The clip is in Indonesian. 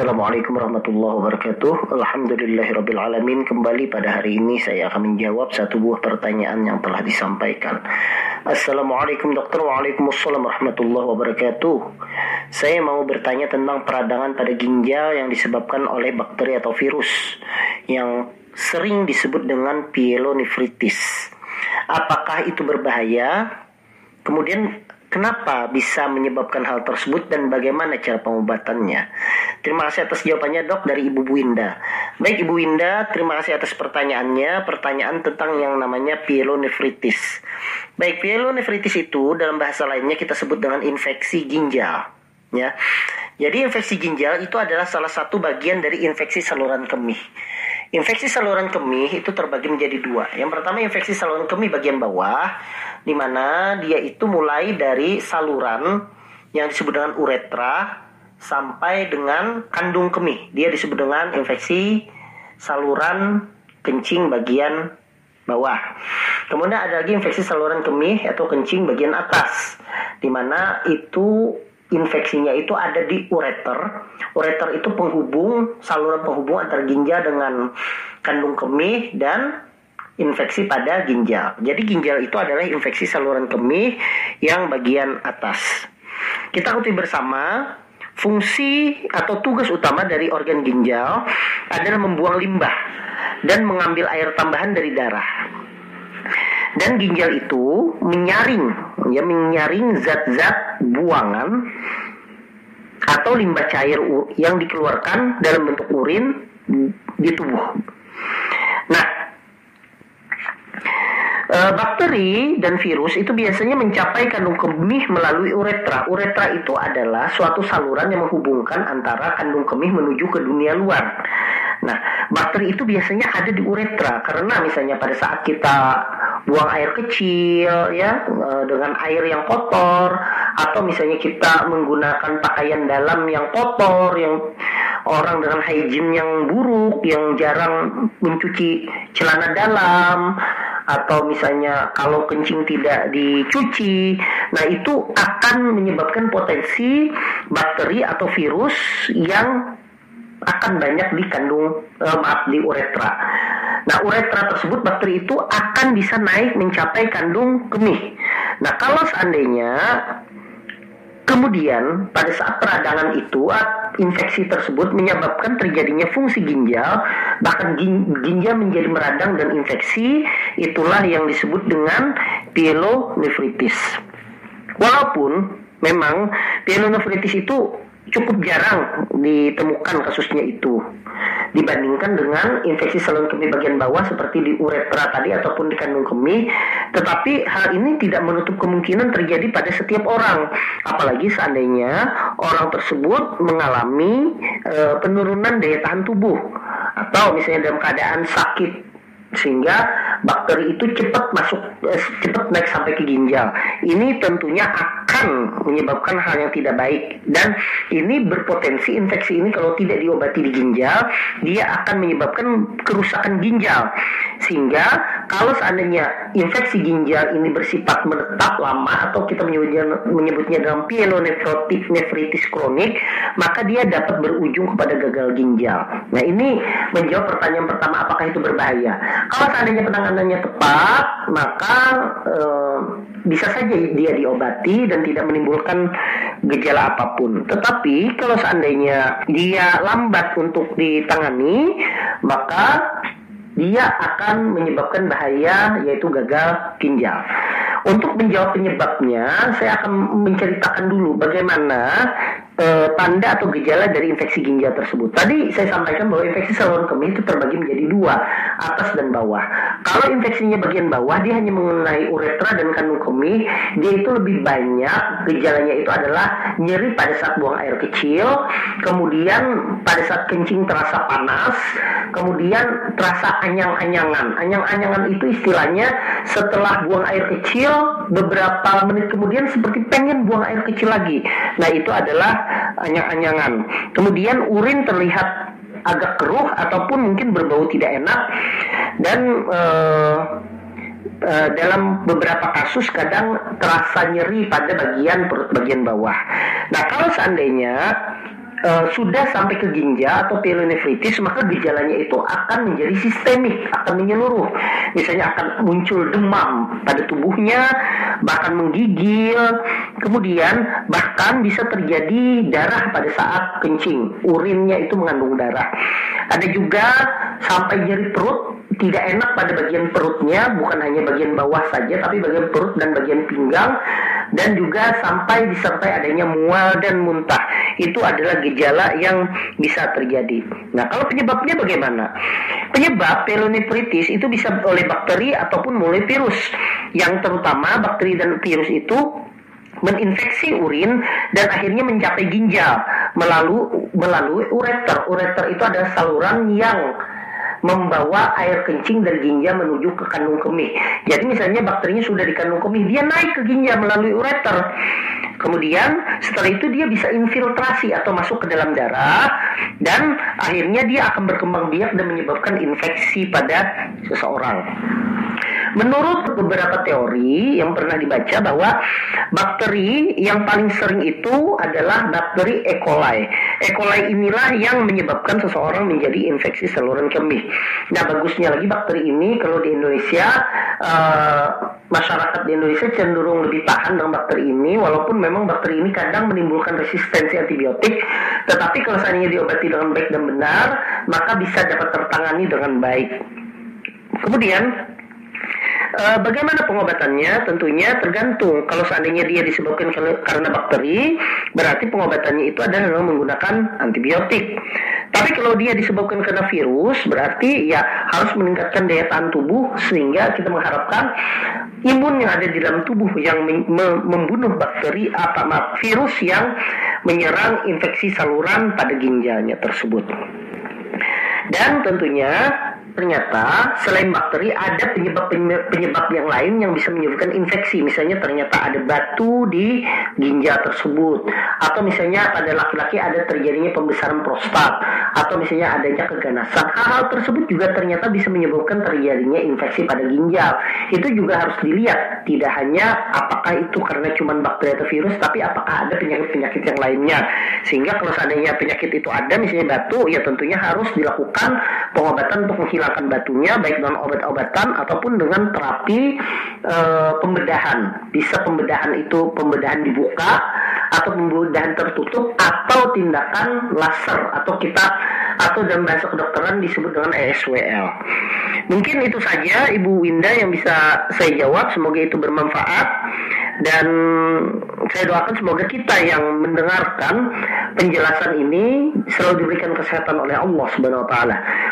Assalamualaikum warahmatullahi wabarakatuh. Alhamdulillahirrabbilalamin Kembali pada hari ini saya akan menjawab satu buah pertanyaan yang telah disampaikan. Assalamualaikum dokter. Waalaikumsalam warahmatullahi wabarakatuh. Saya mau bertanya tentang peradangan pada ginjal yang disebabkan oleh bakteri atau virus Yang sering disebut dengan pyelonefritis Apakah itu berbahaya? Kemudian Kenapa bisa menyebabkan hal tersebut dan bagaimana cara pengobatannya? Terima kasih atas jawabannya dok dari Ibu Winda. Baik Ibu Winda, terima kasih atas pertanyaannya. Pertanyaan tentang yang namanya pyelonefritis. Baik, pyelonefritis itu dalam bahasa lainnya kita sebut dengan infeksi ginjal. Ya, jadi infeksi ginjal itu adalah salah satu bagian dari infeksi saluran kemih. Infeksi saluran kemih itu terbagi menjadi dua. Yang pertama infeksi saluran kemih bagian bawah, di mana dia itu mulai dari saluran yang disebut dengan uretra sampai dengan kandung kemih. Dia disebut dengan infeksi saluran kencing bagian bawah. Kemudian ada lagi infeksi saluran kemih atau kencing bagian atas, di mana itu infeksinya itu ada di ureter. Ureter itu penghubung saluran penghubung antara ginjal dengan kandung kemih dan infeksi pada ginjal. Jadi ginjal itu adalah infeksi saluran kemih yang bagian atas. Kita ketahui bersama fungsi atau tugas utama dari organ ginjal adalah membuang limbah dan mengambil air tambahan dari darah dan ginjal itu menyaring ya menyaring zat-zat buangan atau limbah cair yang dikeluarkan dalam bentuk urin di tubuh. Nah, e, bakteri dan virus itu biasanya mencapai kandung kemih melalui uretra. Uretra itu adalah suatu saluran yang menghubungkan antara kandung kemih menuju ke dunia luar. Nah, bakteri itu biasanya ada di uretra karena misalnya pada saat kita buang air kecil ya eh, dengan air yang kotor atau misalnya kita menggunakan pakaian dalam yang kotor yang orang dengan hygiene yang buruk yang jarang mencuci celana dalam atau misalnya kalau kencing tidak dicuci nah itu akan menyebabkan potensi bakteri atau virus yang akan banyak dikandung uh, maaf di uretra. Nah, uretra tersebut bakteri itu akan bisa naik mencapai kandung kemih. Nah, kalau seandainya kemudian pada saat peradangan itu infeksi tersebut menyebabkan terjadinya fungsi ginjal, bahkan ginjal menjadi meradang dan infeksi, itulah yang disebut dengan pyelonefritis. Walaupun memang pyelonefritis itu cukup jarang ditemukan kasusnya itu dibandingkan dengan infeksi saluran kemih bagian bawah seperti di uretra tadi ataupun di kandung kemih tetapi hal ini tidak menutup kemungkinan terjadi pada setiap orang apalagi seandainya orang tersebut mengalami e, penurunan daya tahan tubuh atau misalnya dalam keadaan sakit sehingga bakteri itu cepat masuk eh, cepat naik sampai ke ginjal. Ini tentunya akan menyebabkan hal yang tidak baik dan ini berpotensi infeksi ini kalau tidak diobati di ginjal dia akan menyebabkan kerusakan ginjal sehingga kalau seandainya infeksi ginjal ini bersifat menetap lama atau kita menyebutnya, menyebutnya dalam pyelonefritis kronik maka dia dapat berujung kepada gagal ginjal. Nah ini menjawab pertanyaan pertama apakah itu berbahaya? Kalau seandainya penanganannya tepat, maka e, bisa saja dia diobati dan tidak menimbulkan gejala apa pun. Tetapi kalau seandainya dia lambat untuk ditangani, maka dia akan menyebabkan bahaya yaitu gagal ginjal. Untuk menjawab penyebabnya, saya akan menceritakan dulu bagaimana e, tanda atau gejala dari infeksi ginjal tersebut. Tadi saya sampaikan bahwa infeksi saluran kemih itu terbagi menjadi dua, atas dan bawah. Kalau infeksinya bagian bawah, dia hanya mengenai uretra dan kandung kemih, dia itu lebih banyak gejalanya itu adalah nyeri pada saat buang air kecil, kemudian pada saat kencing terasa panas, kemudian terasa anyang-anyangan. Anyang-anyangan itu istilahnya setelah buang air kecil, beberapa menit kemudian seperti pengen buang air kecil lagi. Nah itu adalah anyang-anyangan. Kemudian urin terlihat agak keruh ataupun mungkin berbau tidak enak dan uh, dalam beberapa kasus kadang terasa nyeri pada bagian perut bagian bawah. Nah kalau seandainya uh, sudah sampai ke ginjal atau pielonefritis maka gejalanya itu akan menjadi sistemik akan menyeluruh. Misalnya akan muncul demam pada tubuhnya bahkan menggigil. Kemudian bahkan bisa terjadi darah pada saat kencing. Urinnya itu mengandung darah. Ada juga sampai nyeri perut tidak enak pada bagian perutnya, bukan hanya bagian bawah saja, tapi bagian perut dan bagian pinggang, dan juga sampai disertai adanya mual dan muntah. Itu adalah gejala yang bisa terjadi. Nah, kalau penyebabnya bagaimana? Penyebab pelonefritis itu bisa oleh bakteri ataupun mulai virus. Yang terutama bakteri dan virus itu menginfeksi urin dan akhirnya mencapai ginjal melalui melalui ureter. Ureter itu adalah saluran yang membawa air kencing dari ginjal menuju ke kandung kemih. Jadi misalnya bakterinya sudah di kandung kemih, dia naik ke ginjal melalui ureter. Kemudian setelah itu dia bisa infiltrasi atau masuk ke dalam darah dan akhirnya dia akan berkembang biak dan menyebabkan infeksi pada seseorang. Menurut beberapa teori yang pernah dibaca bahwa bakteri yang paling sering itu adalah bakteri E. coli. E. coli inilah yang menyebabkan seseorang menjadi infeksi saluran kemih. Nah, bagusnya lagi bakteri ini kalau di Indonesia uh, masyarakat di Indonesia cenderung lebih tahan dengan bakteri ini walaupun memang bakteri ini kadang menimbulkan resistensi antibiotik tetapi kalau seandainya diobati dengan baik dan benar maka bisa dapat tertangani dengan baik. Kemudian Uh, bagaimana pengobatannya? Tentunya tergantung. Kalau seandainya dia disebabkan karena bakteri, berarti pengobatannya itu adalah menggunakan antibiotik. Tapi kalau dia disebabkan karena virus, berarti ya harus meningkatkan daya tahan tubuh sehingga kita mengharapkan imun yang ada di dalam tubuh yang membunuh bakteri apa maaf, virus yang menyerang infeksi saluran pada ginjalnya tersebut. Dan tentunya ternyata selain bakteri ada penyebab penyebab yang lain yang bisa menyebabkan infeksi. Misalnya ternyata ada batu di ginjal tersebut atau misalnya pada laki-laki ada terjadinya pembesaran prostat atau misalnya adanya keganasan. Hal-hal tersebut juga ternyata bisa menyebabkan terjadinya infeksi pada ginjal. Itu juga harus dilihat, tidak hanya apakah itu karena cuma bakteri atau virus, tapi apakah ada penyakit-penyakit yang lainnya. Sehingga kalau seandainya penyakit itu ada, misalnya batu, ya tentunya harus dilakukan pengobatan untuk menghilangkan batunya baik dengan obat-obatan ataupun dengan terapi e, pembedahan. Bisa pembedahan itu pembedahan dibuka atau pembedahan tertutup atau tindakan laser atau kita atau dalam bahasa kedokteran disebut dengan ESWL. Mungkin itu saja Ibu Winda yang bisa saya jawab. Semoga itu bermanfaat dan saya doakan semoga kita yang mendengarkan penjelasan ini selalu diberikan kesehatan oleh Allah Subhanahu wa taala.